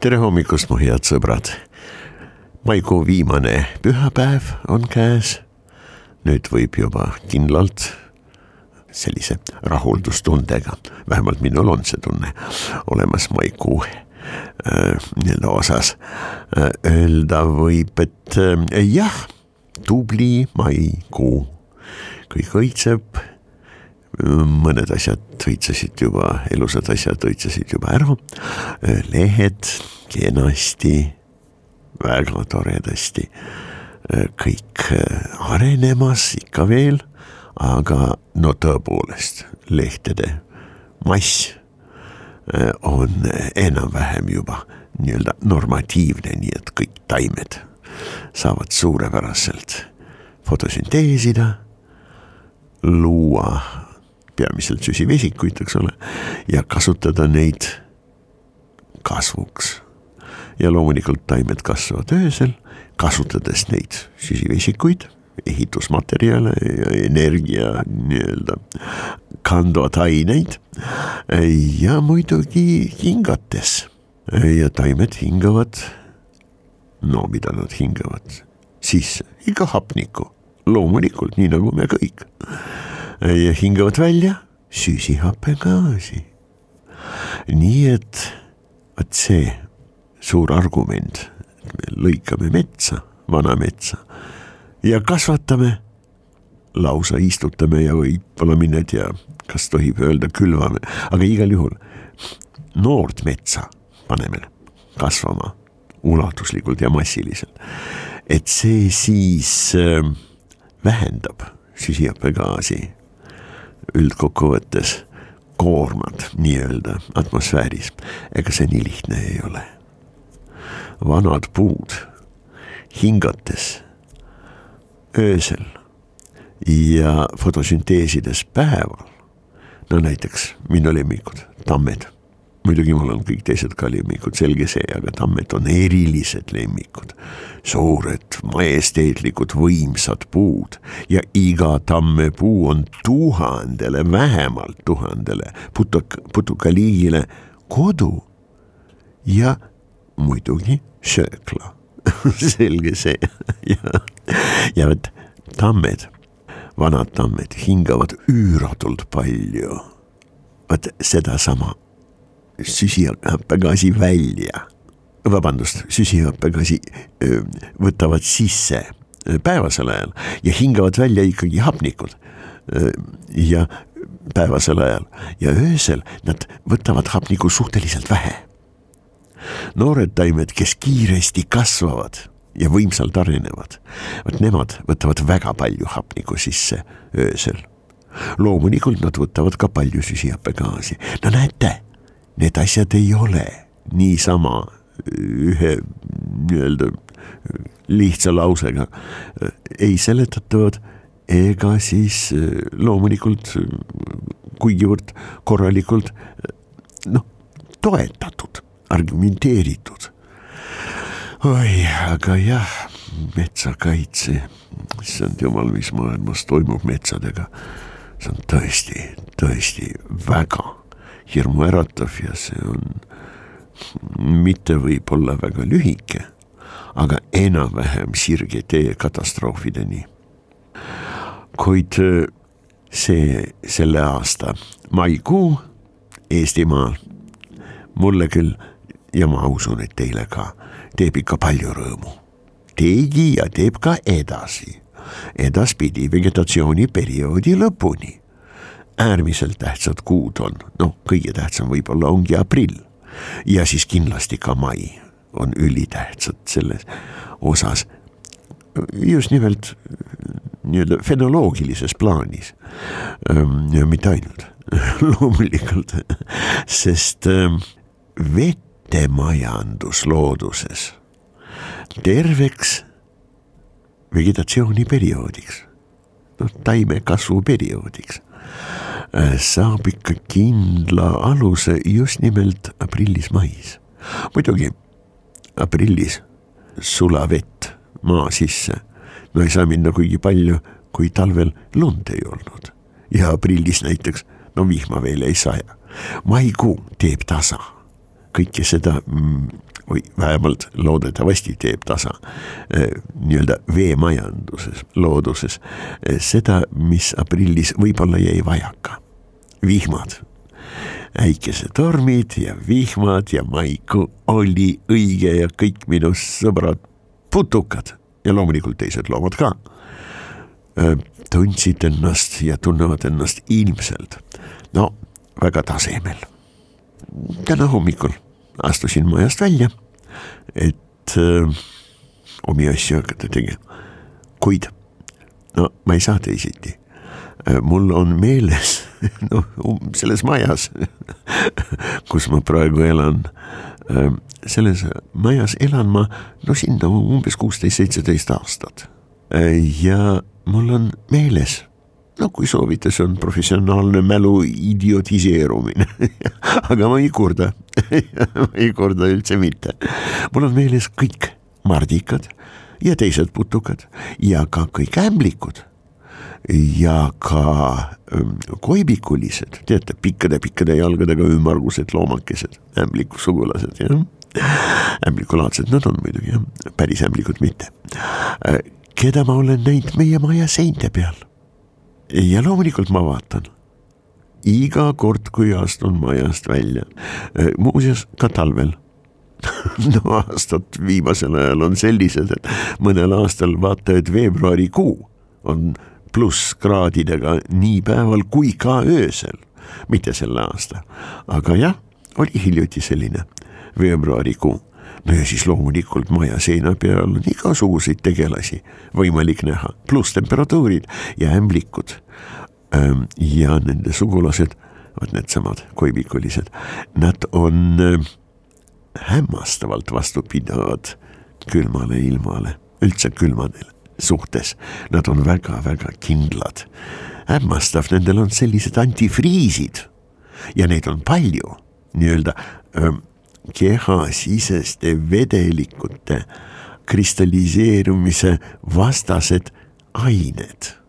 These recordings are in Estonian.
tere hommikust, mu head sõbrad. maikuu viimane pühapäev on käes. nüüd võib juba kindlalt sellise rahuldustundega, vähemalt minul on see tunne olemas maikuu äh, nii-öelda osas äh, öelda võib, et äh, jah, tubli maikuu, kõik õitseb. Mõned asjad õitsesid juba, elusad asjad õitsesid juba ära, lehed kenasti, väga toredasti, kõik arenemas ikka veel, aga no tõepoolest lehtede mass on enam-vähem juba nii-öelda normatiivne, nii et kõik taimed saavad suurepäraselt fotosünteesida, luua peamiselt süsivesikuid, eks ole, ja kasutada neid kasvuks. ja loomulikult taimed kasvavad öösel, kasutades neid süsivesikuid, ehitusmaterjale ja energia nii-öelda kandvad aineid ja muidugi hingates ja taimed hingavad. no mida nad hingavad sisse, ikka hapnikku, loomulikult nii nagu me kõik. Hingavad välja süsihappegaasi. nii et vot see suur argument, et me lõikame metsa, vana metsa ja kasvatame, lausa istutame ja võib-olla mine tea, kas tohib öelda külvame, aga igal juhul noort metsa paneme kasvama ulatuslikult ja massiliselt. et see siis äh, vähendab süsihappegaasi üldkokkuvõttes koormad nii-öelda atmosfääris, ega see nii lihtne ei ole. vanad puud hingates öösel ja fotosünteesides päeval, no näiteks minu lemmikud, tammed muidugi mul on kõik teised ka lemmikud, selge see, aga tammed on erilised lemmikud. suured, majesteetlikud, võimsad puud ja iga tammepuu on tuhandele, vähemalt tuhandele putuk-, putukaliigile kodu ja muidugi söökla selge see ja, ja vot tammed, vanad tammed hingavad üüratult palju. vot sedasama süsihappegaasi välja, vabandust, süsihappegaasi võtavad sisse päevasel ajal ja hingavad välja ikkagi hapnikud. ja päevasel ajal ja öösel nad võtavad hapnikku suhteliselt vähe. noored taimed, kes kiiresti kasvavad ja võimsalt arenevad, vot nemad võtavad väga palju hapnikku sisse öösel. loomulikult nad võtavad ka palju süsihappegaasi, no näete need asjad ei ole niisama ühe nii-öelda lihtsa lausega. Ei seletatavad ega siis loomulikult kuigivõrd korralikult noh, toetatud, argumenteeritud. oi, aga jah, metsakaitse, issand jumal, mis maailmas toimub metsadega, see on tõesti, tõesti väga hirmuäratav ja see on mitte võib-olla väga lühike, aga enam-vähem sirge tee katastroofideni. kuid äh, see, selle aasta maikuu Eestimaal mulle küll ja ma usun, et teile ka, teeb ikka palju rõõmu. tegi ja teeb ka edasi. edaspidi vegetatsiooniperioodi lõpuni. Äärmiselt tähtsad kuud on, noh, kõige tähtsam võib-olla ongi aprill. Ja siis kindlasti ka mai on ülitähtsad selles osas. just nimelt nii-öelda fenoloogilises plaanis. ja mitte ainult. Loomulikult, sest vetemajandus looduses terveks vegetatsiooniperioodiks, noh taimekasvu perioodiks äh, saab ikka kindla aluse just nimelt aprillis-mais. muidugi aprillis sulavett maa sisse, no ei saa minna kuigi palju, kui talvel lund ei olnud ja aprillis näiteks no vihma veel ei saja. maikuu teeb tasa kõike seda mm, või vähemalt loodetavasti teeb tasa eh, nii-öelda veemajanduses, looduses eh, seda, mis aprillis võib-olla jäi vajaka. vihmad, äikesetormid ja vihmad ja maikuu oli õige ja kõik minu sõbrad putukad ja loomulikult teised loomad ka eh, tundsid ennast ja tunnevad ennast ilmselt no väga tasemel. Täna hommikul astusin majast välja, et äh, omi asju hakata tegema, kuid no ma ei saa teisiti äh,. mul on meeles, noh selles majas kus ma praegu elan äh,, selles majas elan ma no sinna umbes kuusteist, seitseteist aastat äh, ja mul on meeles no kui soovite, see on professionaalne mälu idiotiseerumine aga ma ei kurda ma ei kurda üldse mitte. mul on meeles kõik mardikad ja teised putukad ja ka kõik ämblikud ja ka ähm, koibikulised, teate, pikkade-pikkade jalgadega ümmargused loomakesed, ämbliku sugulased, jah. ämblikulaadsed nad on muidugi jah, päris ämblikud mitte. Äh, keda ma olen näinud meie maja seinte peal ja loomulikult ma vaatan. Iga kord, kui astun majast välja, äh, muuseas ka talvel. No aastad viimasel ajal on sellised, et mõnel aastal vaata, et veebruarikuu on plusskraadidega nii päeval kui ka öösel, mitte sel aastal, aga jah, oli hiljuti selline veebruarikuu no ja siis loomulikult maja seina peal on igasuguseid tegelasi võimalik näha, pluss temperatuurid ja ämblikud. Ja nende sugulased, vot needsamad koibikulised, nad on hämmastavalt vastupidavad külmale ilmale, üldse külmadele suhtes, nad on väga-väga kindlad. hämmastav, nendel on sellised antifriisid ja neid on palju nii-öelda kehasiseste vedelikute kristalliseerumise vastased ained.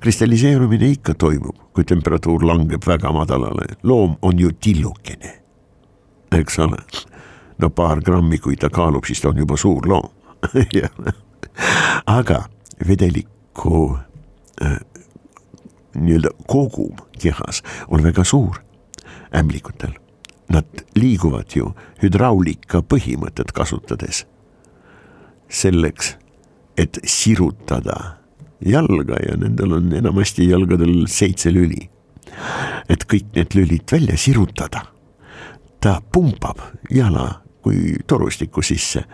kristalliseerumine ikka toimub, kui temperatuur langeb väga madalale, loom on ju tillukene, eks ole. no paar grammi, kui ta kaalub, siis ta on juba suur loom. Aga vedeliku äh, nii-öelda kogum kehas on väga suur ämblikutel Nad liiguvad ju hüdraulika põhimõtet kasutades. selleks, et sirutada jalga ja nendel on enamasti jalgadel seitse lüli. et kõik need lülid välja sirutada. ta pumpab jala kui torustiku sisse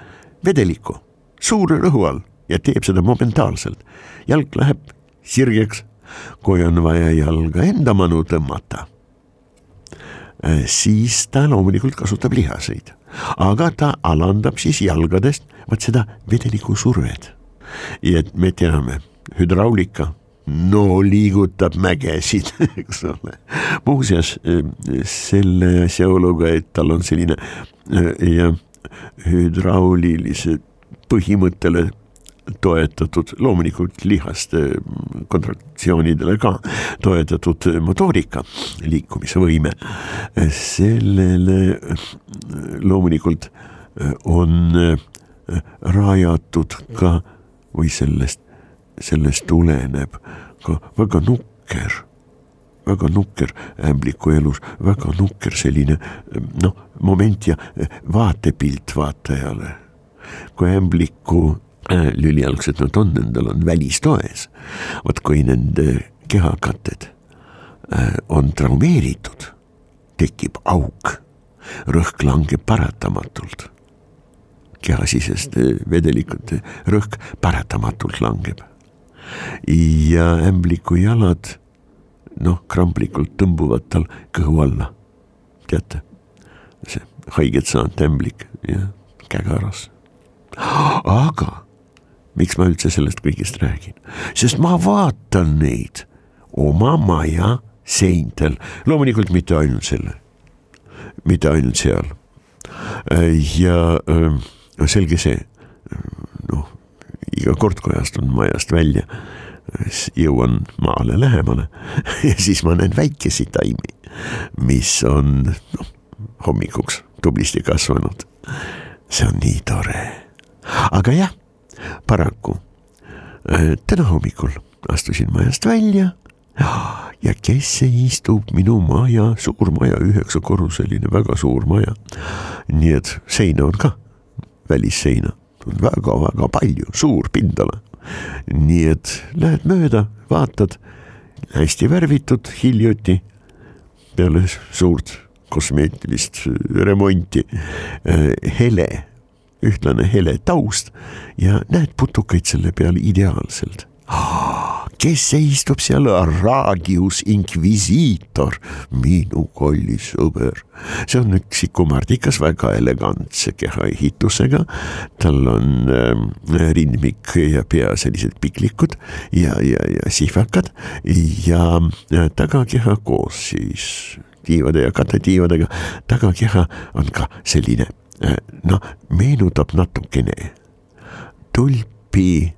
vedelikku suure rõhu all ja teeb seda momentaalselt. jalg läheb sirgeks, kui on vaja jalga enda manu tõmmata siis ta loomulikult kasutab lihaseid, aga ta alandab siis jalgadest vot seda vedeliku survet. ja me teame, hüdraulika no liigutab mägesid, eks ole. muuseas äh, selle asjaoluga, et tal on selline äh, ja hüdraulilise põhimõttele toetatud, loomulikult lihaste kontraktsioonidele ka toetatud motoorika, liikumisvõime. sellele loomulikult on rajatud ka või sellest, sellest tuleneb ka väga nukker väga nukker ämbliku elus, väga nukker selline noh, moment ja vaatepilt vaatajale. kui ämbliku lülijalgsed nad on, nendel on välistoes. vot kui nende kehakatted äh, on traumeeritud, tekib auk, rõhk langeb paratamatult. kehasiseste vedelikute rõhk paratamatult langeb. ja ämbliku jalad noh, kramplikult tõmbuvad tal kõhu alla. teate, see haiget saanud ämblik, jah, kägaras. aga miks ma üldse sellest kõigest räägin, sest ma vaatan neid oma maja seintel, loomulikult mitte ainult selle, mitte ainult seal. ja ähm, selge see, noh, iga kord, kui astun majast välja, jõuan maale lähemale ja siis ma näen väikesi taimi, mis on noh, hommikuks tublisti kasvanud. see on nii tore, aga jah paraku äh, täna hommikul astusin majast välja ja kes see istub minu maja, suur maja, üheksakorruseline, väga suur maja. nii et seina on ka, välisseina väga-väga palju, suur pindala. nii et lähed mööda, vaatad, hästi värvitud hiljuti, peale suurt kosmeetilist remonti, äh, hele ühtlane hele taust ja näed putukaid selle peal ideaalselt. kes see istub seal, Radius Inquisitor, minu kallis sõber. see on üks sikumardikas, väga elegantse kehaehitusega. tal on äh, rindmik ja pea sellised piklikud ja, ja, ja sihvakad ja tagakeha koos siis tiivade ja katetiivadega. tagakeha on ka selline noh, meenutab natukene tulpi,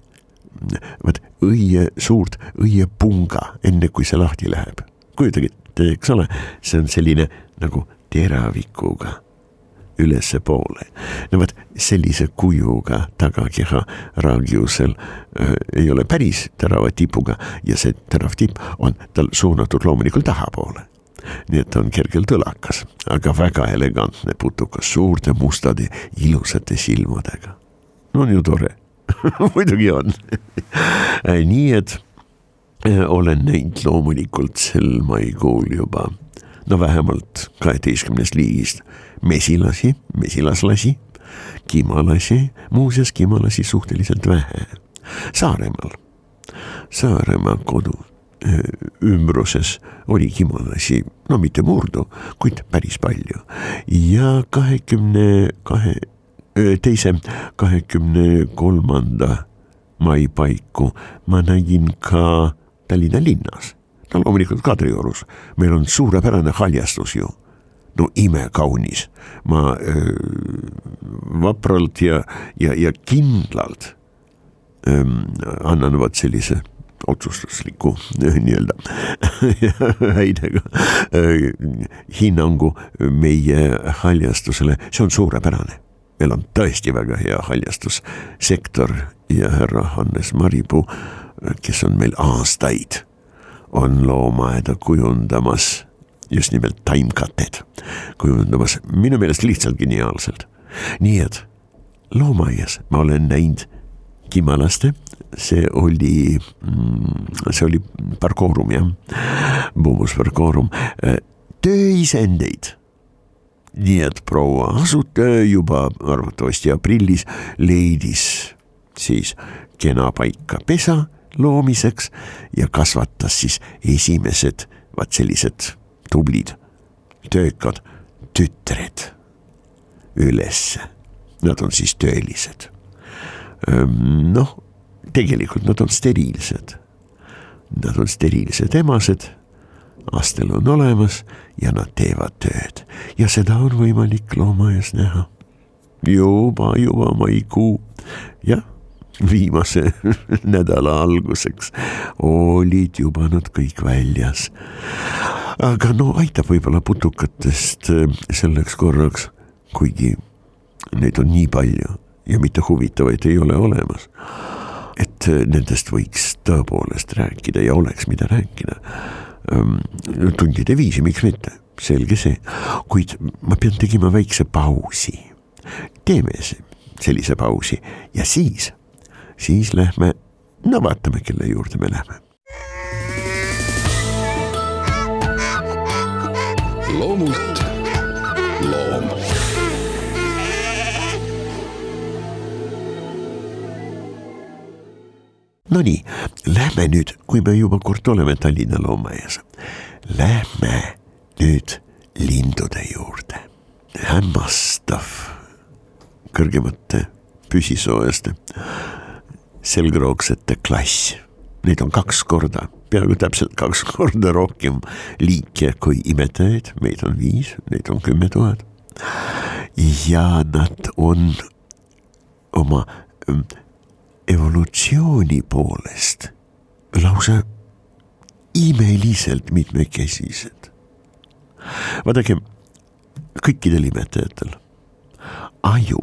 vaat õie, suurt õiepunga, enne kui see lahti läheb. kujutage ette, eks ole, see on selline nagu teravikuga ülespoole. no vot sellise kujuga tagakeha raagiusel äh, ei ole päris terava tipuga ja see terav tipp on tal suunatud loomulikult tahapoole nii et on kergelt õlakas, aga väga elegantne putukas, suurte mustade ilusate silmadega. no on ju tore muidugi on nii et äh, olen näinud loomulikult sel maikuul juba no vähemalt kaheteistkümnest liigist mesilasi, mesilaslasi, kimalasi, muuseas kimalasi suhteliselt vähe. Saaremaal, Saaremaa kodu ümbruses oli kimalasi, no mitte murdu, kuid päris palju. Ja kahekümne kahe, teise kahekümne kolmanda mai paiku ma nägin ka Tallinna linnas, no loomulikult Kadriorus, meil on suurepärane haljastus ju. No imekaunis, ma öö, vapralt ja, ja, ja kindlalt öö, annan vot sellise otsustusliku nii-öelda häidega äh, hinnangu meie haljastusele, see on suurepärane. meil on tõesti väga hea haljastussektor ja härra Hannes Maripuu, kes on meil aastaid, on loomaaeda kujundamas, just nimelt taimkated, kujundamas minu meelest lihtsalt geniaalselt. nii et loomaaias ma olen näinud kimalaste see oli, mm, see oli Barcorum jah, Boobus Barcorum, äh, tööisendeid. nii et proua asutaja juba arvatavasti aprillis leidis siis kena paika pesa loomiseks ja kasvatas siis esimesed vaat sellised tublid töökad tütred ülesse. Nad on siis töölised. Noh tegelikult nad on steriilsed. Nad on steriilsed emased, astel on olemas ja nad teevad tööd ja seda on võimalik loomaaias näha. juba, juba maikuu, jah, viimase nädala alguseks olid juba nad kõik väljas. aga no aitab võib-olla putukatest äh, selleks korraks, kuigi neid on nii palju ja mitte huvitavaid ei ole olemas et äh, nendest võiks tõepoolest rääkida ja oleks, mida rääkida. tundide viisi, miks mitte, selge see, kuid ma pean tegema väikse pausi. teeme sellise pausi ja siis siis lähme, no vaatame, kelle juurde me lähme. loomult loom Nonii, lähme nüüd, kui me juba kord oleme Tallinna loomaaias, lähme nüüd lindude juurde. hämmastav kõrgemate püsisoojaste selgroogsete klass. Neid on kaks korda, peaaegu täpselt kaks korda rohkem liike kui imetajaid, meid on viis, neid on kümme tuhat. ja nad on oma mm, evolutsiooni poolest lausa imeliselt mitmekesised. vaadake, kõikidel imetajatel aju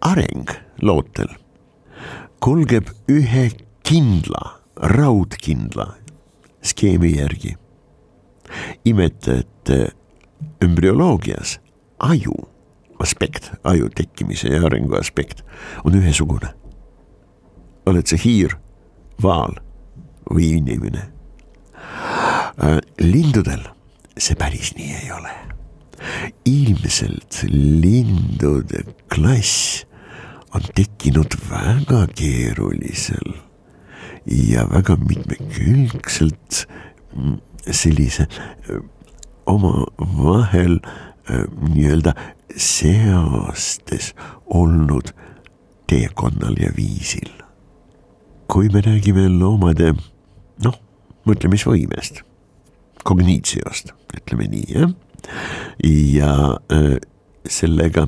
areng lootel kulgeb ühe kindla, raudkindla skeemi järgi. imetajate embrüoloogias aju aspekt, aju tekkimise ja arengu aspekt on ühesugune. Oled sa hiir, vaal või inimene. Äh, lindudel see päris nii ei ole. ilmselt lindude klass on tekkinud väga keerulisel ja väga mitmekülgselt mm, sellise äh, omavahel äh, nii-öelda seostes olnud teekonnal ja viisil. Kui me räägime loomade noh, mõtlemisvõimest, kogniitsiost, ütleme nii jah, ja äh, sellega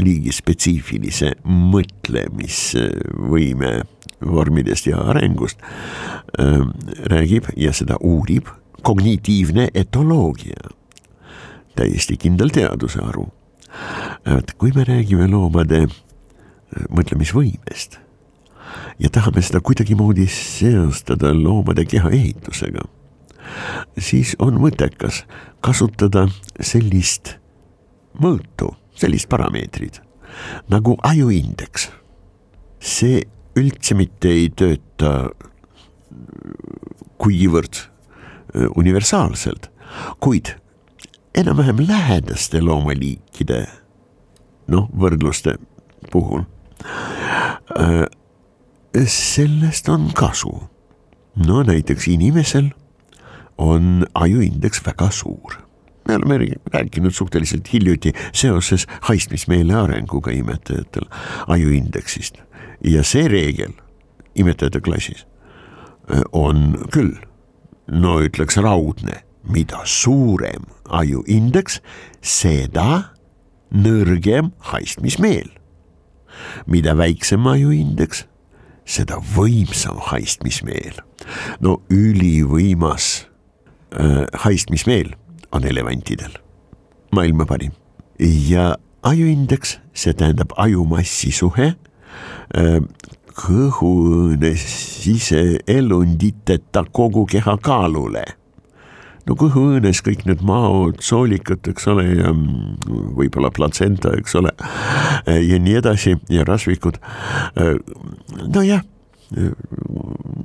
liigi spetsiifilise mõtlemisvõime vormidest ja arengust äh, räägib ja seda uurib kognitiivne etoloogia, täiesti kindel teadusharu. et kui me räägime loomade äh, mõtlemisvõimest ja tahame seda kuidagimoodi seostada loomade kehaehitusega, siis on mõttekas kasutada sellist mõõtu sellist parameetrit nagu ajuindeks. see üldse mitte ei tööta kuivõrd äh, universaalselt, kuid enam-vähem lähedaste loomaliikide noh, võrdluste puhul. Sellest on kasu. no näiteks inimesel on ajuindeks väga suur me oleme rääkinud suhteliselt hiljuti seoses haistmismeele arenguga imetajatel ajuindeksist ja see reegel imetajate klassis äh, on küll, no ütleks raudne, mida suurem ajuindeks, seda nõrgem haistmismeel. mida väiksem ajuindeks, seda võimsam haistmismeel. no ülivõimas äh, haistmismeel on elevantidel, maailma parim. ja ajuindeks, see tähendab ajumassi suhe äh, kõhuõõne siseelunditeta kogu keha kaalule. No kõhuõõnes kõik need maod, soolikad, eks ole, ja võib-olla platsenta, eks ole, ja nii edasi ja rasvikud. Äh, nojah,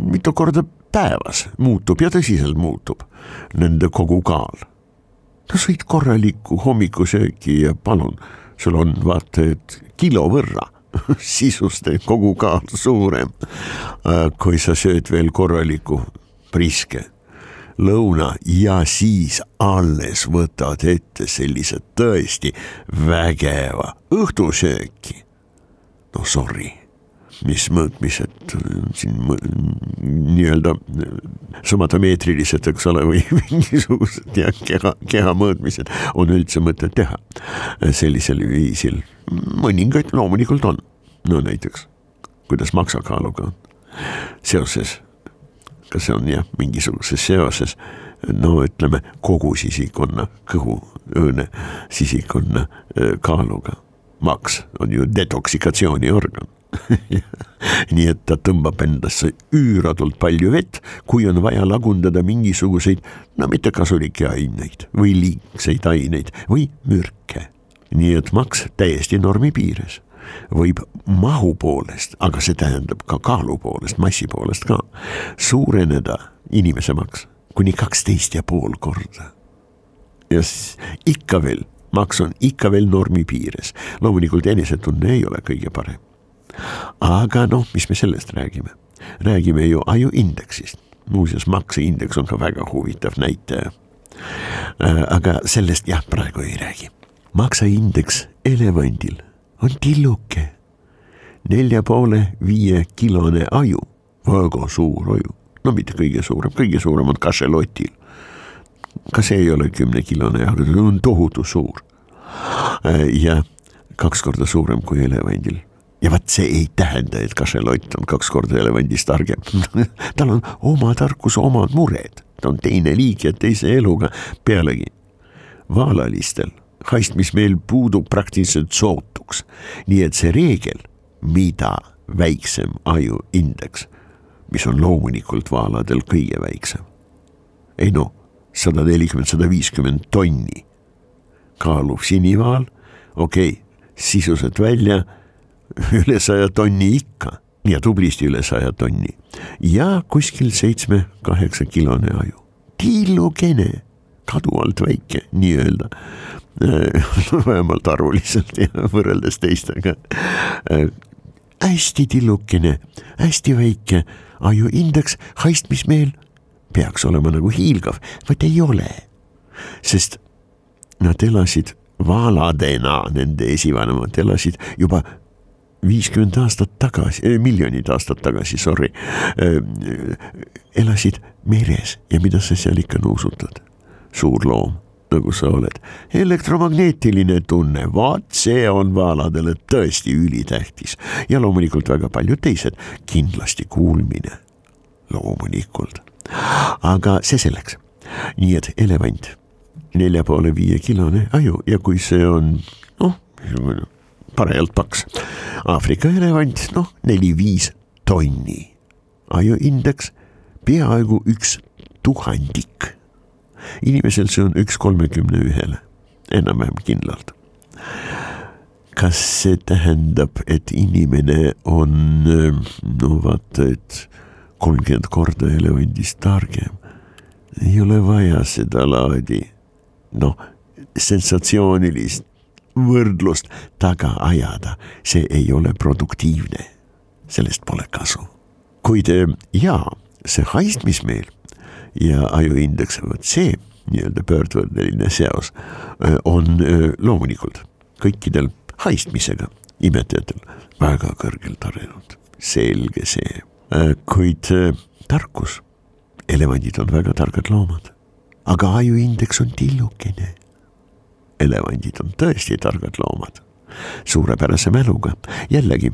mitu korda päevas muutub ja tõsiselt muutub nende kogu kaal no sõid korralikku hommikusööki ja palun, sul on vaata, et kilo võrra sisust kogu kaal suurem. Äh, kui sa sööd veel korraliku priske lõuna ja siis alles võtad ette sellise tõesti vägeva õhtusööki. no sorry mis mõõtmised siin nii-öelda somatomeetrilised, eks ole, või mingisugused ja keha, keha mõõtmised on üldse mõtet teha sellisel viisil. mõningaid loomulikult on, no näiteks kuidas maksakaaluga on seoses, kas see on jah, mingisuguses seoses no ütleme kogu sisikonna, kõhuõõne sisikonna kaaluga. maks on ju detoksikatsiooni organ nii et ta tõmbab endasse üüratult palju vett, kui on vaja lagundada mingisuguseid, no mitte kasulikke aineid või liigseid aineid või mürke. nii et maks täiesti normi piires. Võib mahu poolest, aga see tähendab ka kaalu poolest, massi poolest ka, suureneda inimese maks kuni kaksteist ja pool korda. ja siis ikka veel, maks on ikka veel normi piires, loomulikult enesetunne ei ole kõige parem. aga noh, mis me sellest räägime, räägime ju ajuindeksist, muuseas makseindeks on ka väga huvitav näitaja. Äh, aga sellest jah, praegu ei räägi. makseindeks elevandil on tilluke, nelja poole viie kilone aju, väga suur aju. No mitte kõige suurem, kõige suurem on kašelotil. ka see ei ole kümnekilone, aga ta on tohutu suur. ja kaks korda suurem kui elevandil. Ja vaat see ei tähenda, et kašelott on kaks korda elevandist targem. Tal on oma tarkus, omad mured, ta on teine liik ja teise eluga, pealegi. Vaalalistel haistmismeel puudub praktiliselt sootuks, nii et see reegel, mida väiksem ajuindeks mis on loomulikult vaaladel kõige väiksem. ei noh, sada nelikümmend, sada viiskümmend tonni kaaluv sinivaal, okei okay,, sisuliselt välja üle saja tonni ikka ja tublisti üle saja tonni. Ja kuskil seitsme-kaheksa kilone aju, tillukene, kadu alt väike nii-öelda. Vähemalt arvuliselt ja võrreldes teistega. Hästi tillukene, hästi väike. Ajuindeks, haistmismeel peaks olema nagu hiilgav, vaid ei ole. sest nad elasid vaaladena, nende esivanemad elasid juba viiskümmend aastat tagasi, eh, miljonid aastat tagasi, sorry. Äh,, elasid meres. Ja mida sa seal ikka nuusutad, suur loom nagu sa oled. elektromagneetiline tunne, vaat see on vaaladele tõesti ülitähtis. Ja loomulikult väga paljud teised, kindlasti kuulmine, loomulikult. aga see selleks, nii et elevant, nelja poole viie kilone aju. Ja kui see on noh, parajalt paks, Aafrika elevant, noh, neli-viis tonni, ajuindeks peaaegu üks tuhandik inimesel see on üks kolmekümne ühele, enam-vähem kindlalt. kas see tähendab, et inimene on no vaata, et kolmkümmend korda elevandist targem? ei ole vaja sedalaadi noh, sensatsioonilist võrdlust taga ajada, see ei ole produktiivne, sellest pole kasu. kuid jaa, see haistmismeel ja ajuindeks, vot see nii-öelda pöördvõrdeline seos on loomulikult kõikidel haistmisega imetajatel väga kõrgelt arenenud, selge see, kuid tarkus, elevandid on väga targad loomad, aga ajuindeks on tillukene. elevandid on tõesti targad loomad, suurepärase mäluga, jällegi,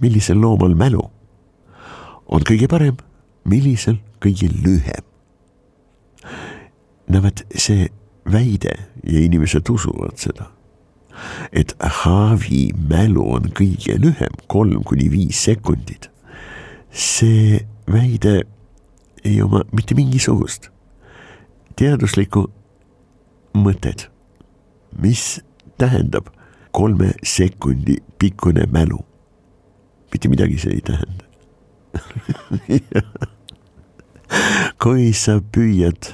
millisel loomal mälu on kõige parem, millisel kõige lühem no vot see väide ja inimesed usuvad seda, et haavi mälu on kõige lühem, kolm kuni viis sekundit. see väide ei oma mitte mingisugust teaduslikku mõtet, mis tähendab kolme sekundi pikkune mälu. mitte midagi see ei tähenda kui sa püüad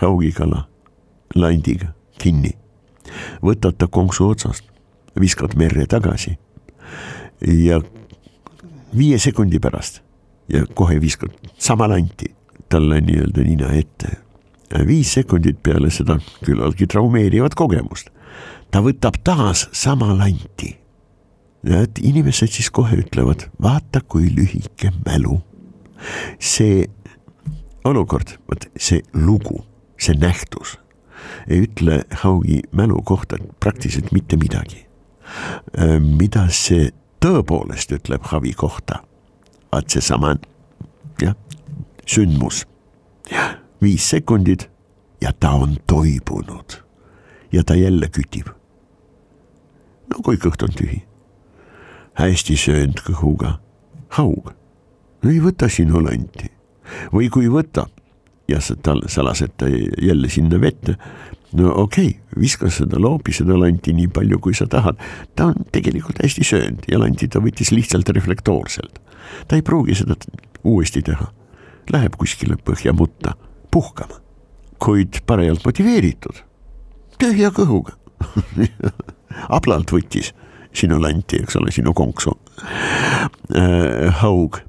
haugikala landiga kinni. võtad ta konksu otsast, viskad merre tagasi ja viie sekundi pärast ja kohe viskad sama lanti talle nii-öelda nina ette. viis sekundit peale seda küllaltki traumeerivat kogemust, ta võtab taas sama lanti. et inimesed siis kohe ütlevad, vaata kui lühike mälu. see olukord, vot see lugu see nähtus ei ütle Haugi mälu kohta praktiliselt mitte midagi. Äh, mida see tõepoolest ütleb Havi kohta, vaat seesama jah, sündmus, viis sekundit ja ta on toibunud. Ja ta jälle kütib. no kui kõht on tühi, hästi söönud kõhuga, haug. Ei võta sinu lanti või kui võtab ja tal sa lased ta jälle sinna vette. no okei okay,, viska seda loobi, seda lanti nii palju, kui sa tahad. ta on tegelikult hästi söönud ja lanti ta võttis lihtsalt reflektoorselt. ta ei pruugi seda uuesti teha. Läheb kuskile põhjamutta puhkama, kuid parajalt motiveeritud, tühja kõhuga ablalt võttis sinu lanti, eks ole, sinu konksu äh,. haug,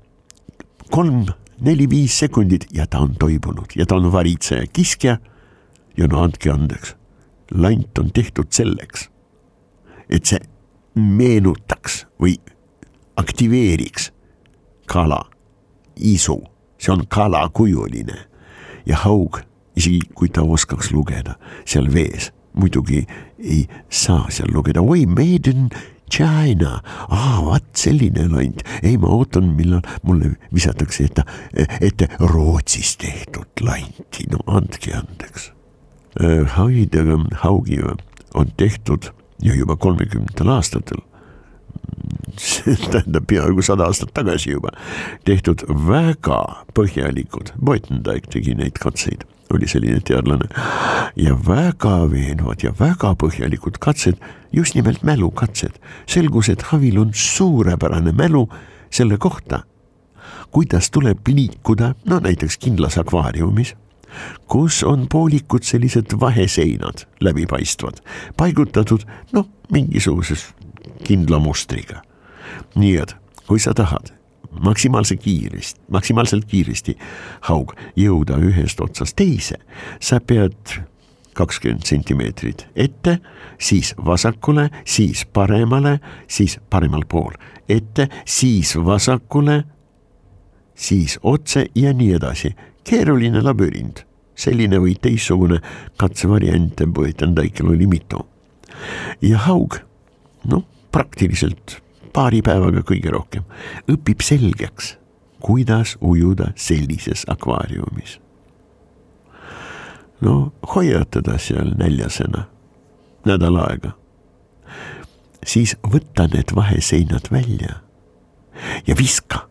kolm neli-viis sekundit ja ta on toibunud ja ta on varitseja kiskja. ja no andke andeks, lant on tehtud selleks, et see meenutaks või aktiveeriks kala isu, see on kalakujuline ja haug, isegi kui ta oskaks lugeda seal vees, muidugi ei saa seal lugeda, oi, made in China, aa vaat selline lont, ei ma ootan, millal mulle visatakse ette, ette Rootsis tehtud lanti, no andke andeks. Haidega haugiga on tehtud ja juba kolmekümnendatel aastatel. Tähendab peaaegu sada aastat tagasi juba, tehtud väga põhjalikud, Beutendijk tegi neid katseid oli selline teadlane. ja väga veenvad ja väga põhjalikud katsed, just nimelt mälukatsed. selgus, et Havil on suurepärane mälu selle kohta, kuidas tuleb liikuda, no näiteks kindlas akvaariumis kus on poolikud sellised vaheseinad, läbipaistvad, paigutatud noh, mingisuguses kindla mustriga. nii et kui sa tahad maksimaalse kiiresti, maksimaalselt kiiresti haug jõuda ühest otsast teise, sa pead kakskümmend sentimeetrit ette, siis vasakule, siis paremale, siis paremal pool ette, siis vasakule, siis otse ja nii edasi. keeruline labürint, selline või teistsugune katsevariante Põetendaikil oli mitu. ja haug, noh, praktiliselt paari päevaga kõige rohkem, õpib selgeks, kuidas ujuda sellises akvaariumis. no hoia teda seal näljasena nädal aega, siis võta need vaheseinad välja ja viska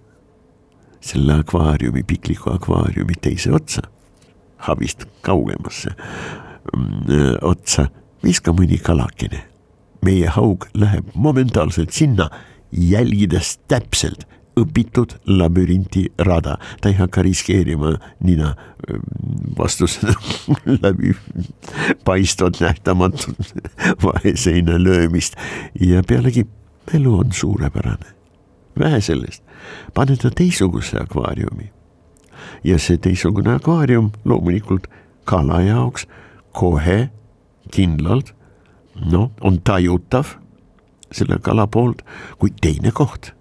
selle akvaariumi, pikliku akvaariumi teise otsa, havist kaugemasse mm, otsa, viska mõni kalakene meie haug läheb momentaalselt sinna jälgides täpselt õpitud labürinti rada, ta ei hakka riskeerima nina vastusena läbi paistvat nähtamatut vaheseina löömist. Ja pealegi elu on suurepärane. vähe sellest, pane ta teistsuguse akvaariumi. Ja see teistsugune akvaarium loomulikult kala jaoks kohe kindlalt noh, on tajutav selle kala poolt, kuid teine koht.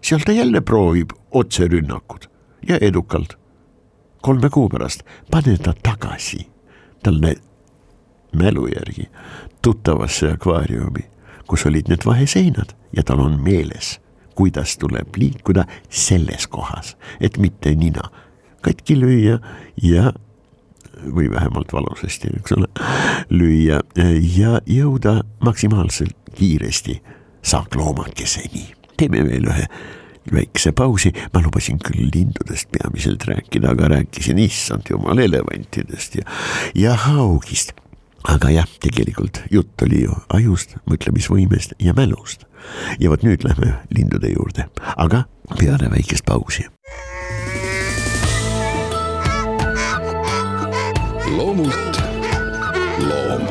seal ta jälle proovib otserünnakud ja edukalt. kolme kuu pärast pane ta tagasi talle mälu järgi tuttavasse akvaariumi, kus olid need vaheseinad ja tal on meeles, kuidas tuleb liikuda selles kohas, et mitte nina katki lüüa ja või vähemalt valusasti, eks ole, lüüa ja jõuda maksimaalselt kiiresti saakloomakeseni. teeme veel ühe väikse pausi, ma lubasin küll lindudest peamiselt rääkida, aga rääkisin issand jumal elevantidest ja, ja haugist. aga jah, tegelikult jutt oli ju ajust, mõtlemisvõimest ja mälust. ja vot nüüd lähme lindude juurde, aga peale väikest pausi. Loomult. Loom.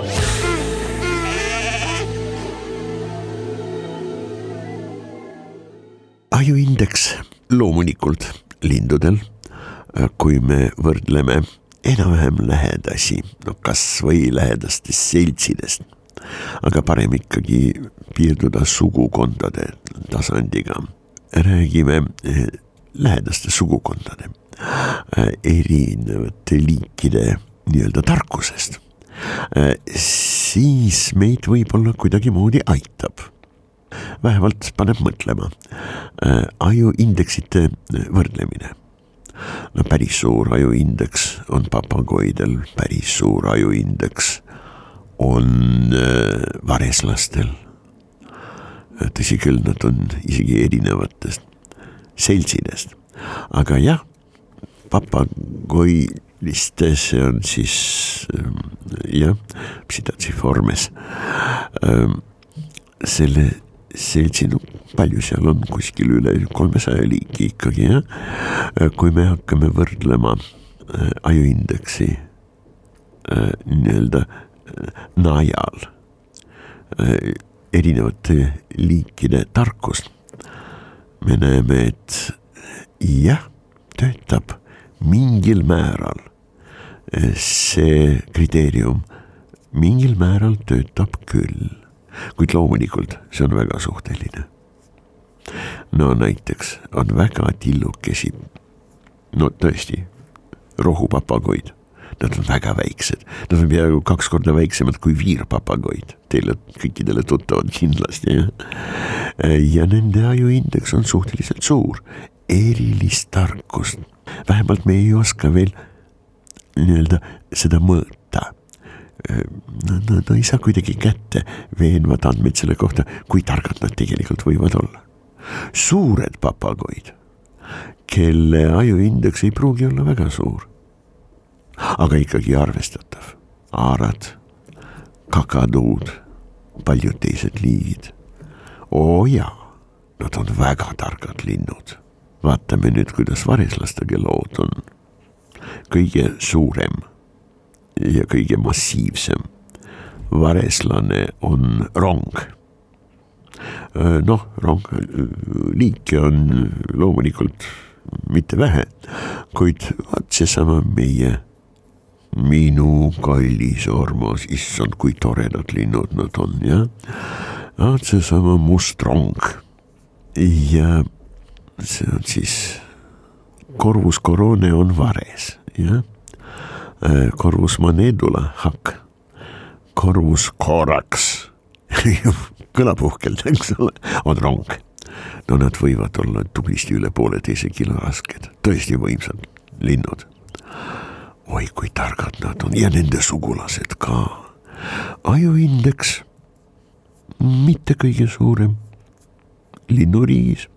Ajuindeks loomulikult lindudel, kui me võrdleme enam-vähem lähedasi, no kasvõi lähedastest seltsidest, aga parem ikkagi piirduda sugukondade tasandiga. räägime eh, lähedaste sugukondade eh, erinevate liikide nii-öelda tarkusest, eh, siis meid võib-olla kuidagimoodi aitab vähemalt paneb mõtlema. Äh, ajuindeksite võrdlemine. no päris suur ajuindeks on papagoidel, päris suur ajuindeks on äh, vareslastel. tõsi küll, nad on isegi erinevatest seltsidest, aga jah, papagoi vist see on siis ähm, jah, psidatsiformes. Ähm, selle seltsi, no palju seal on, kuskil üle kolmesaja liiki ikkagi jah. kui me hakkame võrdlema äh, ajuindeksi äh, nii-öelda äh, najal erinevate liikide tarkust, me näeme, et jah, töötab mingil määral see kriteerium mingil määral töötab küll, kuid loomulikult see on väga suhteline. no näiteks on väga tillukesi, no tõesti, rohupapagoid, nad on väga väiksed, nad on peaaegu kaks korda väiksemad kui viirpapagoid, teile kõikidele tuttavad kindlasti jah. ja nende ajuindeks on suhteliselt suur, erilist tarkust, vähemalt me ei oska veel nii-öelda seda mõõta. Nad, nad ei saa kuidagi kätte veenvad andmeid selle kohta, kui targad nad tegelikult võivad olla. suured papagoid, kelle ajuindeks ei pruugi olla väga suur, aga ikkagi arvestatav, aarad, kakaduud, paljud teised liigid. oo jaa, nad on väga targad linnud. vaatame nüüd, kuidas vareslastega lood on kõige suurem ja kõige massiivsem vareslane on rong. noh, rong, liike on loomulikult mitte vähe, kuid vaat seesama meie, minu kallis armas, issand, kui toredad linnud nad on, jah. vaat seesama must rong ja see on siis Corvus Corone on vares, jah. Äh, Corvus Manedula hakk, Corvus Corax kõlab uhkelt, eks ole, on rong. no nad võivad olla tublisti üle pooleteise kilo rasked, tõesti võimsad linnud. oi kui targad nad on ja nende sugulased ka. ajuindeks mitte kõige suurem linnuriigis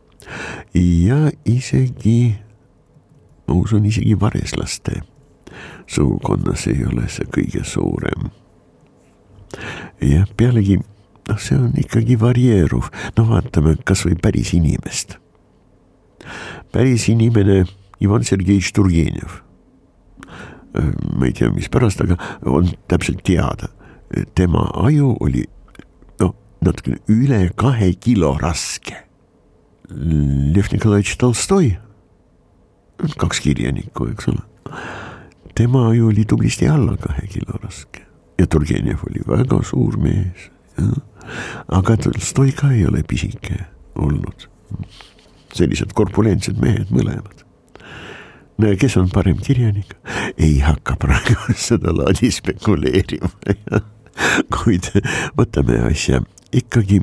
ja isegi ma usun isegi vareslaste sugukonnas ei ole see kõige suurem. jah, pealegi noh, see on ikkagi varieeruv, no vaatame kasvõi päris inimest. päris inimene Ivan Sergejitš Turgenev. ma ei tea, mispärast, aga on täpselt teada, tema aju oli noh, natukene üle kahe kilo raske. Lev Nikolajevitš Tolstoi kaks kirjanikku, eks ole. tema ju oli tublisti alla kahe kilo raske ja Turgenev oli väga suur mees, aga Tolstoi ka ei ole pisike olnud. sellised korpulentsed mehed mõlemad. no ja kes on parem kirjanik, ei hakka praegu sedalaadi spekuleerima kuid võtame asja ikkagi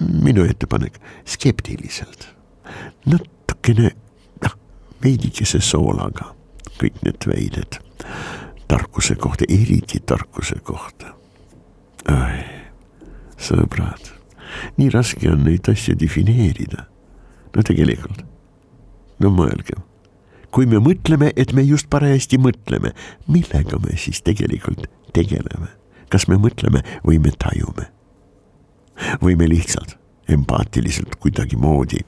minu ettepanek skeptiliselt, natukene veidikese soolaga kõik need väited tarkuse kohta, eriti tarkuse kohta. sõbrad, nii raske on neid asju defineerida. no tegelikult, no mõelgem, kui me mõtleme, et me just parajasti mõtleme, millega me siis tegelikult tegeleme, kas me mõtleme või me tajume? või me lihtsalt empaatiliselt kuidagimoodi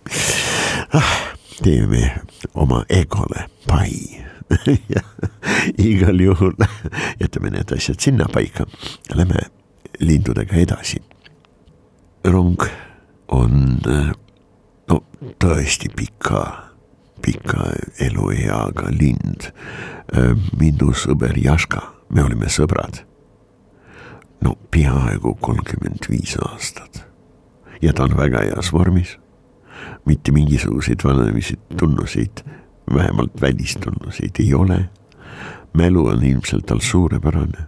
ah, teeme oma egole pai igal juhul jätame need asjad sinnapaika, lähme lindudega edasi. rong on no tõesti pika, pika elueaga lind. minu sõber Jaška, me olime sõbrad. no peaaegu kolmkümmend viis aastat ja ta on väga heas vormis mitte mingisuguseid vanemisi tunnuseid, vähemalt välistunnuseid ei ole. mälu on ilmselt tal suurepärane,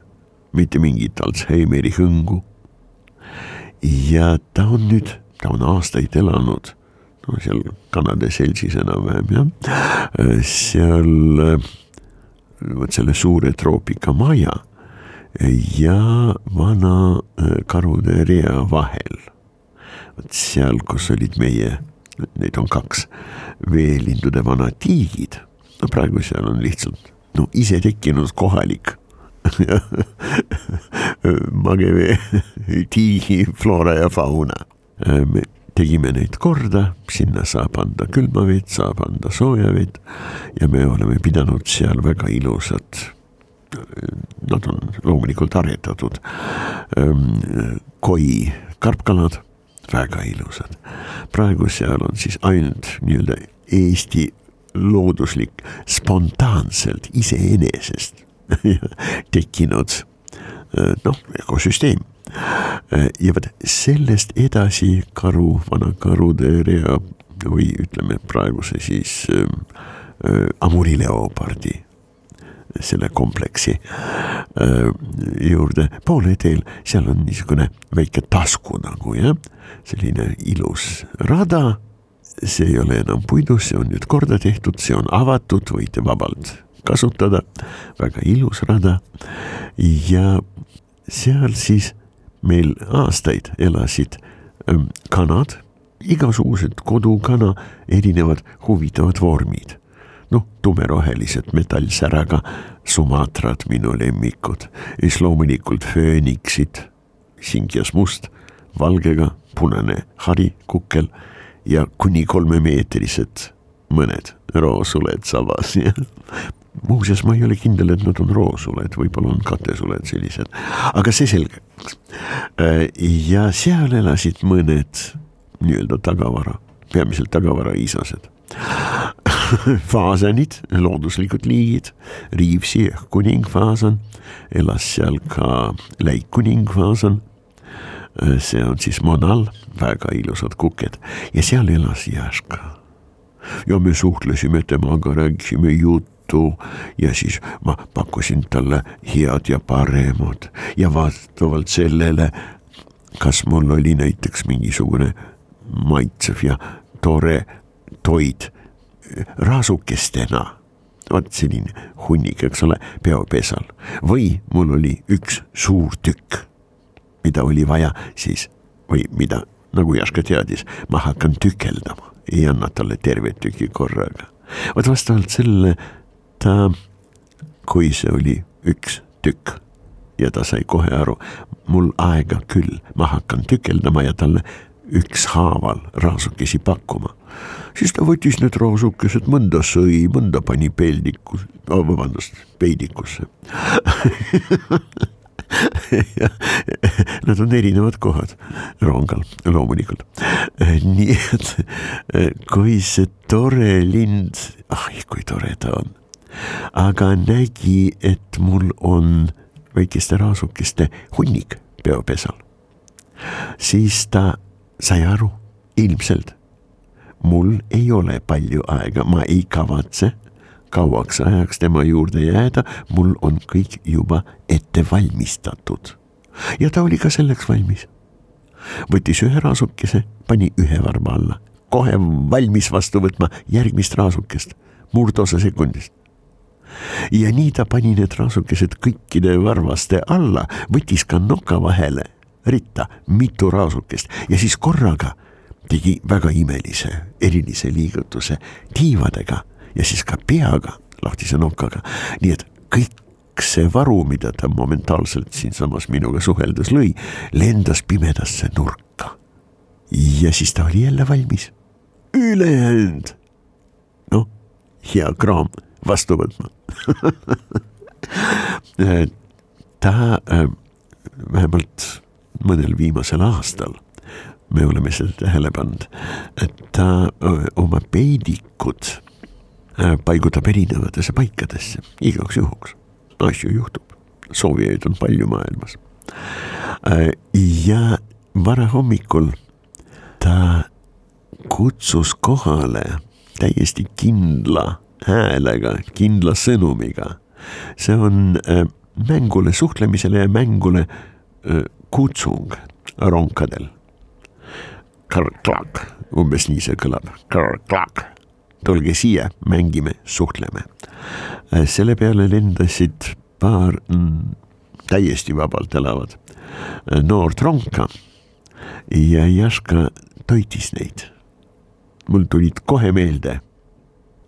mitte mingit Alžeimeri hõngu. ja ta on nüüd, ta on aastaid elanud, no seal Kanada seltsis enam-vähem jah, seal vot selle suure troopika maja ja vana karude rea vahel. vot seal, kus olid meie neid on kaks, veelindude vanad tiigid. no praegu seal on lihtsalt no ise tekkinud kohalik magevee tiigi floora ja fauna. me tegime neid korda, sinna saab anda külma vett, saab anda sooja vett ja me oleme pidanud seal väga ilusad. Nad on loomulikult aretatud. Koi karpkalad, väga ilusad. praegu seal on siis ainult nii-öelda Eesti looduslik spontaanselt iseenesest tekkinud noh, ökosüsteem. ja vot sellest edasi karu, vanakarude rea või ütleme praeguse siis äh, Amuri leopardi selle kompleksi äh, juurde. Poole teel, seal on niisugune väike tasku nagu jah, selline ilus rada. see ei ole enam puidust, see on nüüd korda tehtud, see on avatud, võite vabalt kasutada, väga ilus rada. Ja seal siis meil aastaid elasid ähm, kanad, igasugused kodukana, erinevad huvitavad vormid noh, tumerohelised metallsäraga Sumatrad minu lemmikud, siis loomulikult fööniksid, singjas must, valgega punane harikukkel ja kuni kolmemeetrised mõned roosuled sabas muuseas, ma ei ole kindel, et nad on roosuled, võib-olla on katesuled sellised, aga see selgeks. ja seal elasid mõned nii-öelda tagavara, peamiselt tagavaraisased faasanid, looduslikud liigid, Riivsi ehk kuningfaasan, elas seal ka läikkuningfaasan. see on siis Monal, väga ilusad kuked ja seal elas Jaška. ja me suhtlesime temaga, rääkisime juttu ja siis ma pakkusin talle head ja paremat ja vastavalt sellele, kas mul oli näiteks mingisugune maitsev ja tore toit raasukestena, vot selline hunnik, eks ole, peopesal või mul oli üks suur tükk, mida oli vaja siis või mida, nagu Jaška teadis, ma hakkan tükeldama, ei anna talle tervet tüki korraga. vot vastavalt sellele ta, kui see oli üks tükk ja ta sai kohe aru, mul aega küll, ma hakkan tükeldama ja talle ükshaaval raasukesi pakkuma. siis ta võttis need raasukesed, mõnda sõi, mõnda pani peldiku oh,, vabandust, peidikusse Nad on erinevad kohad rongal loomulikult. nii et kui see tore lind, ah kui tore ta on, aga nägi, et mul on väikeste raasukeste hunnik peopesal, siis ta sai aru, ilmselt. Mul ei ole palju aega, ma ei kavatse kauaks ajaks tema juurde jääda, mul on kõik juba ette valmistatud. ja ta oli ka selleks valmis. võttis ühe raasukese, pani ühe varba alla, kohe valmis vastu võtma järgmist raasukest, murdosa sekundist. Ja nii ta pani need raasukesed kõikide varvaste alla, võttis ka noka vahele ritta mitu raasukest ja siis korraga tegi väga imelise, erilise liigutuse tiivadega ja siis ka peaga, lahtise nokaga, nii et kõik see varu, mida ta momentaalselt siinsamas minuga suheldes lõi, lendas pimedasse nurka. ja siis ta oli jälle valmis, ülejäänud, noh, hea kraam vastu võtma. Ta äh, vähemalt mõnel viimasel aastal me oleme seda tähele pannud, et ta oma peidikud paigutab erinevatesse paikadesse igaks juhuks, asju juhtub, soovijaid on palju maailmas. ja varahommikul ta kutsus kohale täiesti kindla häälega, kindla sõnumiga. see on mängule, suhtlemisele ja mängule kutsung ronkadel. Karklak, umbes nii see kõlab, karklak, tulge siia, mängime, suhtleme. selle peale lendasid paar mm, täiesti vabalt elavat noort ronka ja Jaška toitis neid. mul tulid kohe meelde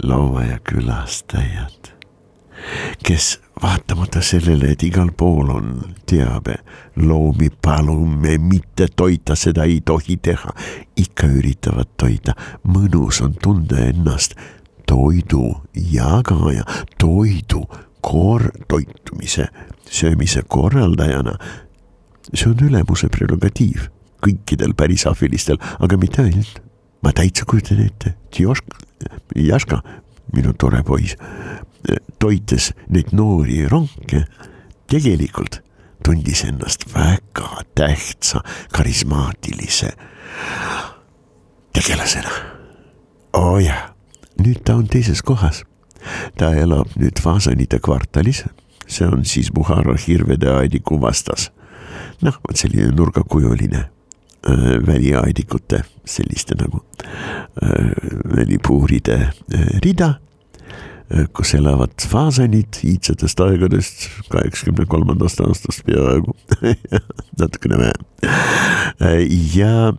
laua ja külastajad kes vaatamata sellele, et igal pool on teabe, loomi palume mitte toita, seda ei tohi teha, ikka üritavad toita. mõnus on tunda ennast toidu jagaja, toidu kor-, toitumise, söömise korraldajana. see on ülemuse prerogatiiv kõikidel päris ahvilistel, aga mitte ainult. ma täitsa kujutan ette, Tjoška, Jaška, minu tore poiss, toites neid noori ronke, tegelikult tundis ennast väga tähtsa, karismaatilise tegelasena. oo oh jah, nüüd ta on teises kohas. ta elab nüüd Fasanite kvartalis, see on siis Buhara hirvede aediku vastas. noh, vot selline nurgakujuline Äh, väliaedikute, selliste nagu äh, välipuuride äh, rida, kus elavad faasanid iidsetest aegadest, kaheksakümne kolmandast aastast peaaegu natukene vähem. ja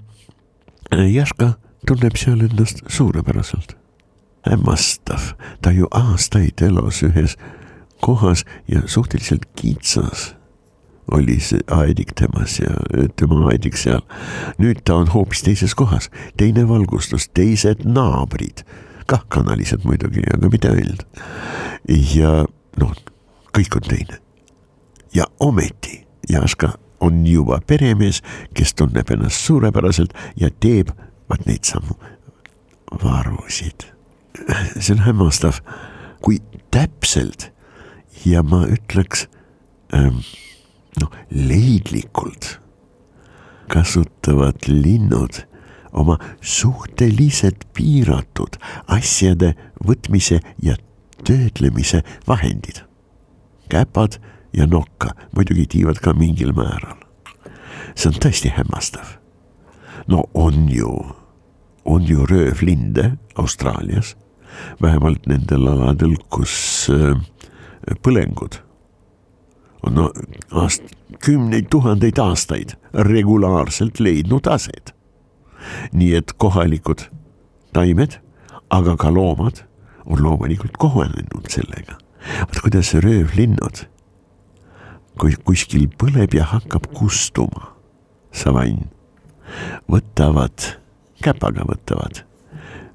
Jaška tunneb seal ennast suurepäraselt. hämmastav, ta ju aastaid elas ühes kohas ja suhteliselt kitsas oli see aedik temas ja tema aedik seal. nüüd ta on hoopis teises kohas, teine valgustus, teised naabrid, kah kanalised muidugi, aga mitte ainult. ja noh, kõik on teine. ja ometi Jaška on juba peremees, kes tunneb ennast suurepäraselt ja teeb vaat neid samu varusid. see on hämmastav, kui täpselt ja ma ütleks ähm, noh, leidlikult kasutavad linnud oma suhteliselt piiratud asjade võtmise ja töötlemise vahendid. käpad ja nokka muidugi tiivad ka mingil määral. see on tõesti hämmastav. no on ju, on ju röövlinde Austraalias, vähemalt nendel aladel, kus äh, põlengud on no, aast-, kümneid tuhandeid aastaid regulaarselt leidnud aset. Nii et kohalikud taimed, aga ka loomad on loomulikult kohanenud sellega. vaat kuidas röövlinnud, kui kuskil põleb ja hakkab kustuma savann, võtavad, käpaga võtavad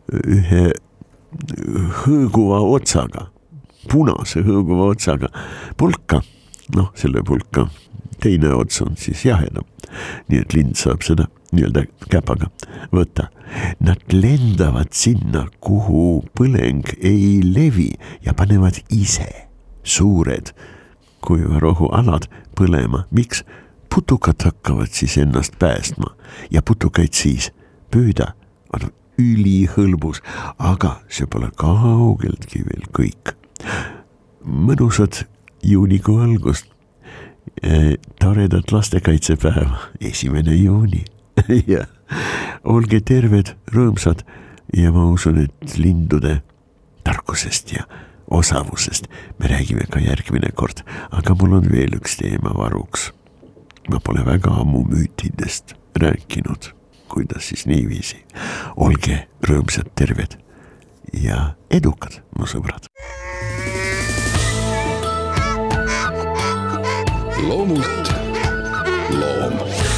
ühe hõõguva otsaga, punase hõõguva otsaga pulka noh, selle pulka teine ots on siis jahedam. nii et lind saab seda nii-öelda käpaga võtta. Nad lendavad sinna, kuhu põleng ei levi ja panevad ise suured kuivarohualad põlema, miks? putukad hakkavad siis ennast päästma ja putukaid siis püüda on ülihõlbus, aga see pole kaugeltki veel kõik. mõnusad juunikuu algust. toredat lastekaitsepäeva, esimene juuni ja olge terved, rõõmsad ja ma usun, et lindude tarkusest ja osavusest me räägime ka järgmine kord, aga mul on veel üks teema varuks. ma pole väga ammu müütidest rääkinud, kuidas siis niiviisi. olge rõõmsad, terved ja edukad, mu sõbrad. loomult loom